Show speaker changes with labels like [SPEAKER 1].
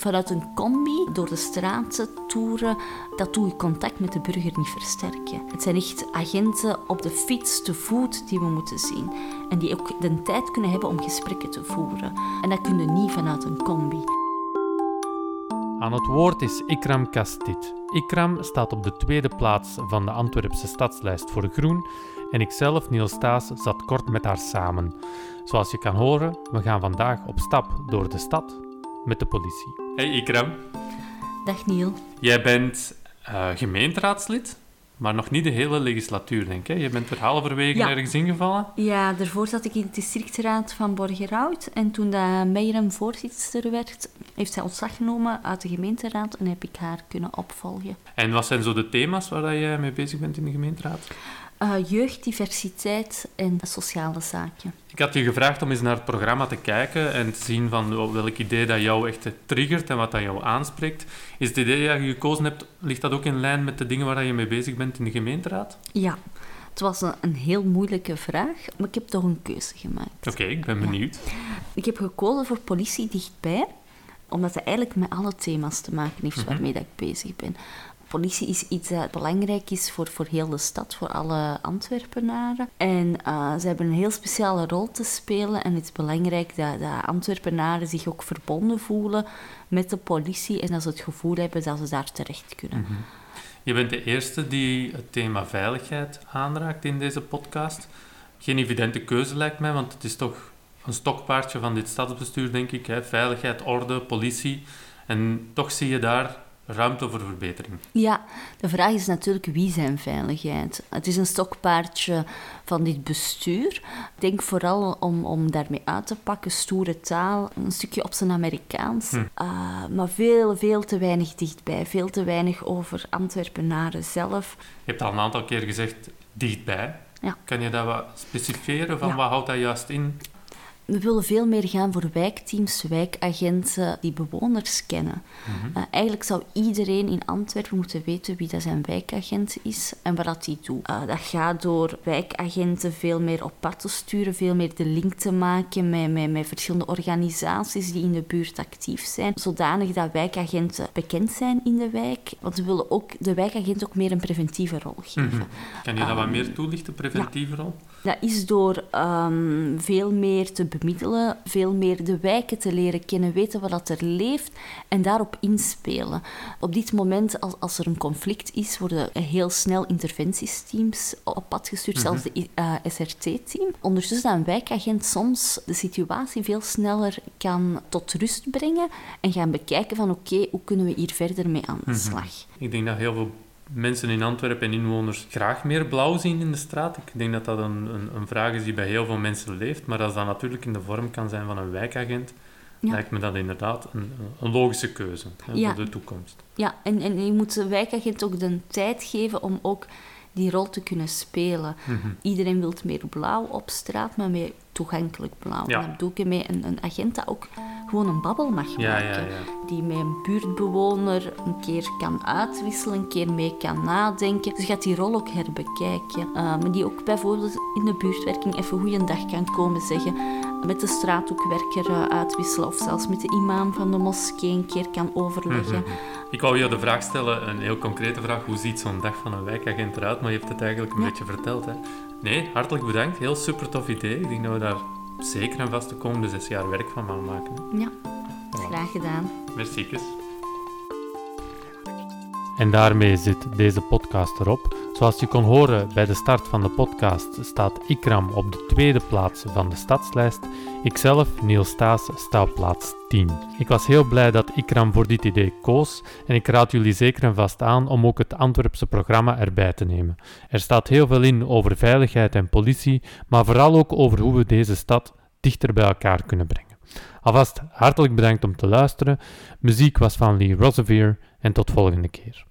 [SPEAKER 1] Vanuit een combi door de straten toeren, dat doe je contact met de burger niet versterken. Het zijn echt agenten op de fiets, te voet, die we moeten zien. En die ook de tijd kunnen hebben om gesprekken te voeren. En dat kun je niet vanuit een combi.
[SPEAKER 2] Aan het woord is Ikram Kastit. Ikram staat op de tweede plaats van de Antwerpse stadslijst voor groen en ikzelf, Niels Staes, zat kort met haar samen. Zoals je kan horen, we gaan vandaag op stap door de stad met de politie. Hey Ikram.
[SPEAKER 1] Dag Niel.
[SPEAKER 2] Jij bent uh, gemeenteraadslid, maar nog niet de hele legislatuur, denk ik. Je bent er halverwege ja. ergens ingevallen.
[SPEAKER 1] Ja, daarvoor zat ik in de districtraad van Borgerhout. En toen dat Meijerem voorzitter werd, heeft zij ontslag genomen uit de gemeenteraad en heb ik haar kunnen opvolgen.
[SPEAKER 2] En wat zijn zo de thema's waar je mee bezig bent in de gemeenteraad?
[SPEAKER 1] Uh, jeugddiversiteit en sociale zaken.
[SPEAKER 2] Ik had je gevraagd om eens naar het programma te kijken en te zien van welk idee dat jou echt triggert en wat dat jou aanspreekt. Is het idee dat je gekozen hebt, ligt dat ook in lijn met de dingen waar je mee bezig bent in de gemeenteraad?
[SPEAKER 1] Ja. Het was een, een heel moeilijke vraag, maar ik heb toch een keuze gemaakt.
[SPEAKER 2] Oké, ik ben benieuwd.
[SPEAKER 1] Ik heb gekozen voor politie dichtbij, omdat het eigenlijk met alle thema's te maken heeft mhm. waarmee dat ik bezig ben politie is iets dat belangrijk is voor, voor heel de stad, voor alle Antwerpenaren. En uh, ze hebben een heel speciale rol te spelen. En het is belangrijk dat, dat Antwerpenaren zich ook verbonden voelen met de politie. En dat ze het gevoel hebben dat ze daar terecht kunnen. Mhm.
[SPEAKER 2] Je bent de eerste die het thema veiligheid aanraakt in deze podcast. Geen evidente keuze lijkt mij, want het is toch een stokpaardje van dit stadsbestuur, denk ik. Hè? Veiligheid, orde, politie. En toch zie je daar ruimte voor verbetering.
[SPEAKER 1] Ja, de vraag is natuurlijk wie zijn veiligheid. Het is een stokpaardje van dit bestuur. Ik denk vooral om, om daarmee uit te pakken, stoere taal, een stukje op zijn Amerikaans, hm. uh, maar veel, veel te weinig dichtbij, veel te weinig over Antwerpenaren zelf.
[SPEAKER 2] Je hebt al een aantal keer gezegd dichtbij. Ja. Kan je dat wat specificeren? Van Wat houdt dat juist in?
[SPEAKER 1] We willen veel meer gaan voor wijkteams, wijkagenten die bewoners kennen. Mhm. Eh, eigenlijk zou iedereen in Antwerpen moeten weten wie dat zijn wijkagent is en wat dat die doet. Uh, dat gaat door wijkagenten veel meer op pad te sturen, veel meer de link te maken met, met, met verschillende organisaties die in de buurt actief zijn, zodanig dat wijkagenten bekend zijn in de wijk. Want we willen ook de wijkagent ook meer een preventieve rol geven. Mhm.
[SPEAKER 2] Kan je dat wat meer toelichten, preventieve rol?
[SPEAKER 1] Dat is door um, veel meer te bemiddelen, veel meer de wijken te leren kennen, weten wat er leeft en daarop inspelen. Op dit moment, als, als er een conflict is, worden heel snel interventiesteams op pad gestuurd, mhm. zelfs de uh, eh, SRT-team. Ondertussen dat een wijkagent soms de situatie veel sneller kan tot rust brengen en gaan bekijken van oké, hoe kunnen we hier verder mee aan de mhm. slag.
[SPEAKER 2] Ik denk dat heel veel mensen in Antwerpen en inwoners graag meer blauw zien in de straat. Ik denk dat dat een, een, een, vraag is die bij heel veel mensen leeft. Maar als dat natuurlijk in de vorm kan zijn van een wijkagent, lijkt me dat inderdaad een, een logische keuze hè, voor de toekomst.
[SPEAKER 1] Ja, en, en je moet de wijkagent ook de tijd geven om ook die rol te kunnen spelen. Mhm. Iedereen wil meer blauw op straat, maar meer toegankelijk blauw. Ja. Doe ik met een, een agent dat ook gewoon een babbel mag maken. Die met een buurtbewoner een keer kan uitwisselen, een keer mee kan nadenken. Dus gaat die rol ook herbekijken. Maar die ook bijvoorbeeld in de buurtwerking even goeiedag kan komen zeggen. Met de straathoekwerker uh, uitwisselen of zelfs met de imam van de moskee een keer kan overleggen. Mhm.
[SPEAKER 2] Ik wou je de vraag stellen, een heel concrete vraag. Hoe ziet zo'n dag van een wijkagent eruit? Maar je hebt het eigenlijk een beetje verteld. Hè? Nee, hartelijk bedankt. Heel super tof idee. Ik denk dat we daar zeker en vast de komende zes jaar werk van gaan maken.
[SPEAKER 1] Ja, graag gedaan.
[SPEAKER 2] Merci. En daarmee zit deze podcast erop. Zoals je kon horen bij de start van de podcast staat Ikram op de tweede plaats van de stadslijst. Ikzelf, Niels Staes, sta op plaats 10. Ik was heel blij dat Ikram voor dit idee koos en ik raad jullie zeker en vast aan om ook het Antwerpse programma erbij te nemen. Er staat heel veel in over veiligheid en politie, maar vooral ook over hoe we deze stad dichter bij elkaar kunnen brengen. Alvast hartelijk bedankt om te luisteren. Muziek was van Lee Rosevier en tot volgende keer.